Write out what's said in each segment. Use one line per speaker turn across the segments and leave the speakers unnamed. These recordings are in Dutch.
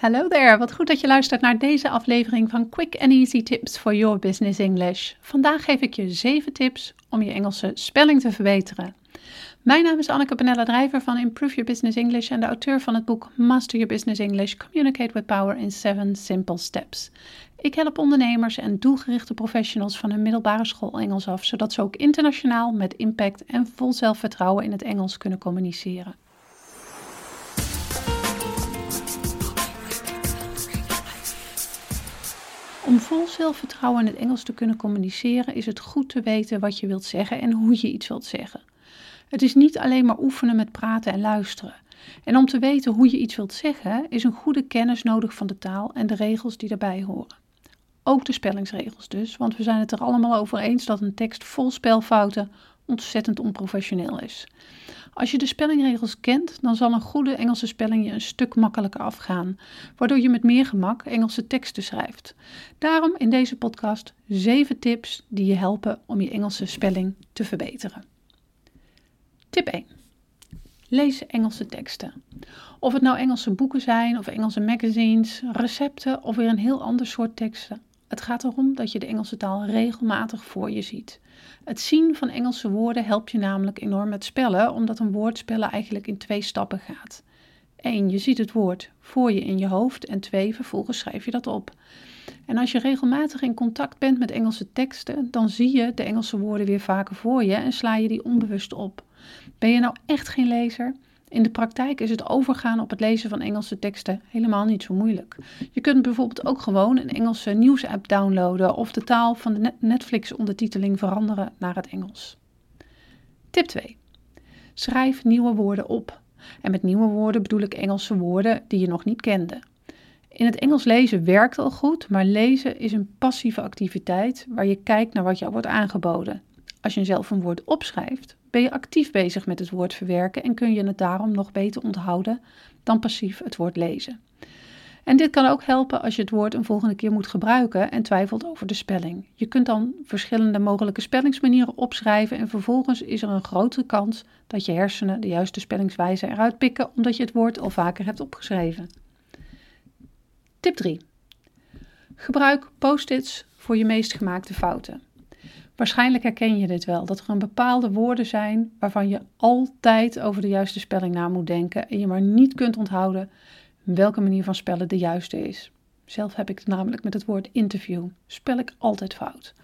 Hallo there, wat goed dat je luistert naar deze aflevering van Quick and Easy Tips for Your Business English. Vandaag geef ik je 7 tips om je Engelse spelling te verbeteren. Mijn naam is Anneke Penella Drijver van Improve Your Business English en de auteur van het boek Master Your Business English: Communicate with Power in 7 Simple Steps. Ik help ondernemers en doelgerichte professionals van hun middelbare school Engels af, zodat ze ook internationaal met impact en vol zelfvertrouwen in het Engels kunnen communiceren. Om vol zelfvertrouwen in het Engels te kunnen communiceren, is het goed te weten wat je wilt zeggen en hoe je iets wilt zeggen. Het is niet alleen maar oefenen met praten en luisteren. En om te weten hoe je iets wilt zeggen, is een goede kennis nodig van de taal en de regels die daarbij horen. Ook de spellingsregels dus, want we zijn het er allemaal over eens dat een tekst vol spelfouten ontzettend onprofessioneel is. Als je de spellingregels kent, dan zal een goede Engelse spelling je een stuk makkelijker afgaan, waardoor je met meer gemak Engelse teksten schrijft. Daarom in deze podcast 7 tips die je helpen om je Engelse spelling te verbeteren. Tip 1. Lees Engelse teksten. Of het nou Engelse boeken zijn of Engelse magazines, recepten of weer een heel ander soort teksten. Het gaat erom dat je de Engelse taal regelmatig voor je ziet. Het zien van Engelse woorden helpt je namelijk enorm met spellen, omdat een woord spellen eigenlijk in twee stappen gaat. 1. Je ziet het woord voor je in je hoofd en 2. Vervolgens schrijf je dat op. En als je regelmatig in contact bent met Engelse teksten, dan zie je de Engelse woorden weer vaker voor je en sla je die onbewust op. Ben je nou echt geen lezer? In de praktijk is het overgaan op het lezen van Engelse teksten helemaal niet zo moeilijk. Je kunt bijvoorbeeld ook gewoon een Engelse nieuwsapp downloaden of de taal van de Netflix-ondertiteling veranderen naar het Engels. Tip 2. Schrijf nieuwe woorden op. En met nieuwe woorden bedoel ik Engelse woorden die je nog niet kende. In het Engels lezen werkt al goed, maar lezen is een passieve activiteit waar je kijkt naar wat jou wordt aangeboden. Als je zelf een woord opschrijft, ben je actief bezig met het woord verwerken en kun je het daarom nog beter onthouden dan passief het woord lezen. En dit kan ook helpen als je het woord een volgende keer moet gebruiken en twijfelt over de spelling. Je kunt dan verschillende mogelijke spellingsmanieren opschrijven en vervolgens is er een grote kans dat je hersenen de juiste spellingswijze eruit pikken omdat je het woord al vaker hebt opgeschreven. Tip 3. Gebruik post-its voor je meest gemaakte fouten. Waarschijnlijk herken je dit wel, dat er een bepaalde woorden zijn waarvan je altijd over de juiste spelling na moet denken en je maar niet kunt onthouden welke manier van spellen de juiste is. Zelf heb ik het namelijk met het woord interview. Spel ik altijd fout.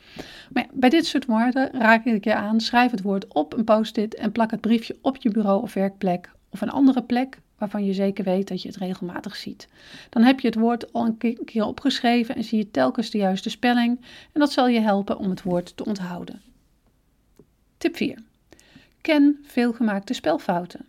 Maar bij dit soort woorden raak ik je aan. Schrijf het woord op een post-it en plak het briefje op je bureau of werkplek of een andere plek waarvan je zeker weet dat je het regelmatig ziet. Dan heb je het woord al een keer opgeschreven en zie je telkens de juiste spelling en dat zal je helpen om het woord te onthouden. Tip 4. Ken veelgemaakte spelfouten.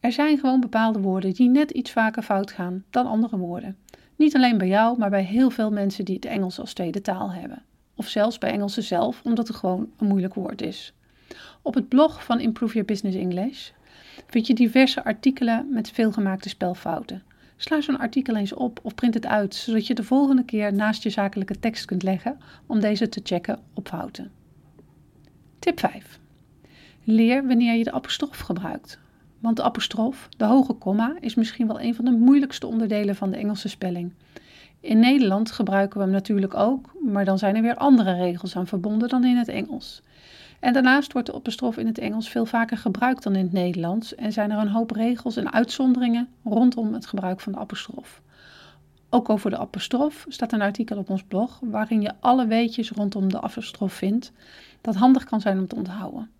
Er zijn gewoon bepaalde woorden die net iets vaker fout gaan dan andere woorden. Niet alleen bij jou, maar bij heel veel mensen die het Engels als tweede taal hebben. Of zelfs bij Engelsen zelf, omdat het gewoon een moeilijk woord is. Op het blog van Improve Your Business English vind je diverse artikelen met veelgemaakte spelfouten. Sla zo'n artikel eens op of print het uit, zodat je de volgende keer naast je zakelijke tekst kunt leggen om deze te checken op fouten. Tip 5. Leer wanneer je de apostrof gebruikt. Want de apostrof, de hoge komma, is misschien wel een van de moeilijkste onderdelen van de Engelse spelling. In Nederland gebruiken we hem natuurlijk ook, maar dan zijn er weer andere regels aan verbonden dan in het Engels. En daarnaast wordt de apostrof in het Engels veel vaker gebruikt dan in het Nederlands en zijn er een hoop regels en uitzonderingen rondom het gebruik van de apostrof. Ook over de apostrof staat een artikel op ons blog waarin je alle weetjes rondom de apostrof vindt, dat handig kan zijn om te onthouden.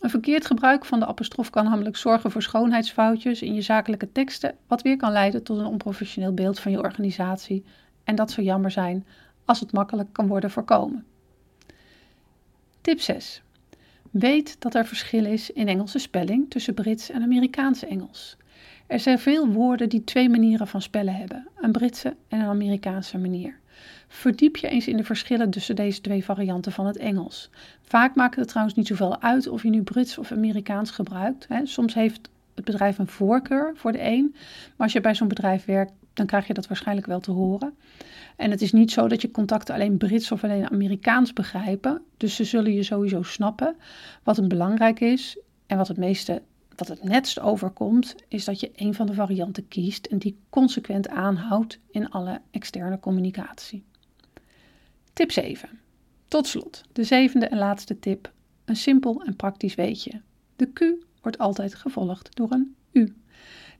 Een verkeerd gebruik van de apostrof kan namelijk zorgen voor schoonheidsfoutjes in je zakelijke teksten, wat weer kan leiden tot een onprofessioneel beeld van je organisatie. En dat zou jammer zijn als het makkelijk kan worden voorkomen. Tip 6. Weet dat er verschil is in Engelse spelling tussen Brits en Amerikaanse Engels. Er zijn veel woorden die twee manieren van spellen hebben: een Britse en een Amerikaanse manier. Verdiep je eens in de verschillen tussen deze twee varianten van het Engels. Vaak maakt het trouwens niet zoveel uit of je nu Brits of Amerikaans gebruikt. Soms heeft het bedrijf een voorkeur voor de een, maar als je bij zo'n bedrijf werkt, dan krijg je dat waarschijnlijk wel te horen. En het is niet zo dat je contacten alleen Brits of alleen Amerikaans begrijpen. Dus ze zullen je sowieso snappen wat het belangrijk is en wat het meeste wat het netst overkomt, is dat je een van de varianten kiest en die consequent aanhoudt in alle externe communicatie. Tip 7. Tot slot, de zevende en laatste tip. Een simpel en praktisch weetje. De Q wordt altijd gevolgd door een U.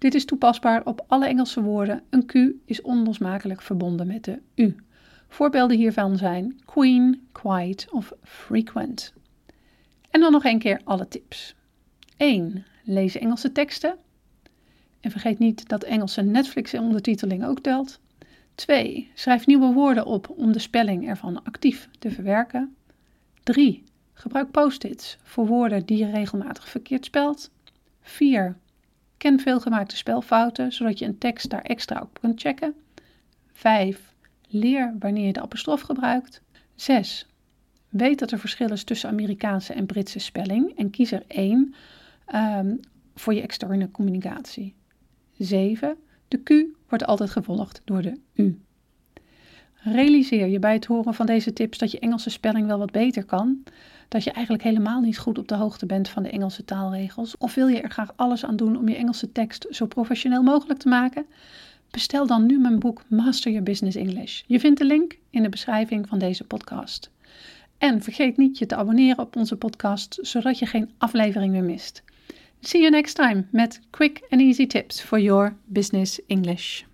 Dit is toepasbaar op alle Engelse woorden. Een Q is onlosmakelijk verbonden met de U. Voorbeelden hiervan zijn queen, quite of frequent. En dan nog een keer alle tips. 1. Lees Engelse teksten. En vergeet niet dat Engelse Netflix-ondertiteling ook telt. 2. Schrijf nieuwe woorden op om de spelling ervan actief te verwerken. 3. Gebruik post-its voor woorden die je regelmatig verkeerd spelt. 4. Ken veelgemaakte spelfouten, zodat je een tekst daar extra op kunt checken. 5. Leer wanneer je de apostrof gebruikt. 6. Weet dat er verschil is tussen Amerikaanse en Britse spelling en kies er één um, voor je externe communicatie. 7. De Q wordt altijd gevolgd door de U. Realiseer je bij het horen van deze tips dat je Engelse spelling wel wat beter kan, dat je eigenlijk helemaal niet goed op de hoogte bent van de Engelse taalregels, of wil je er graag alles aan doen om je Engelse tekst zo professioneel mogelijk te maken? Bestel dan nu mijn boek Master Your Business English. Je vindt de link in de beschrijving van deze podcast. En vergeet niet je te abonneren op onze podcast, zodat je geen aflevering meer mist. See you next time met quick and easy tips for your business English.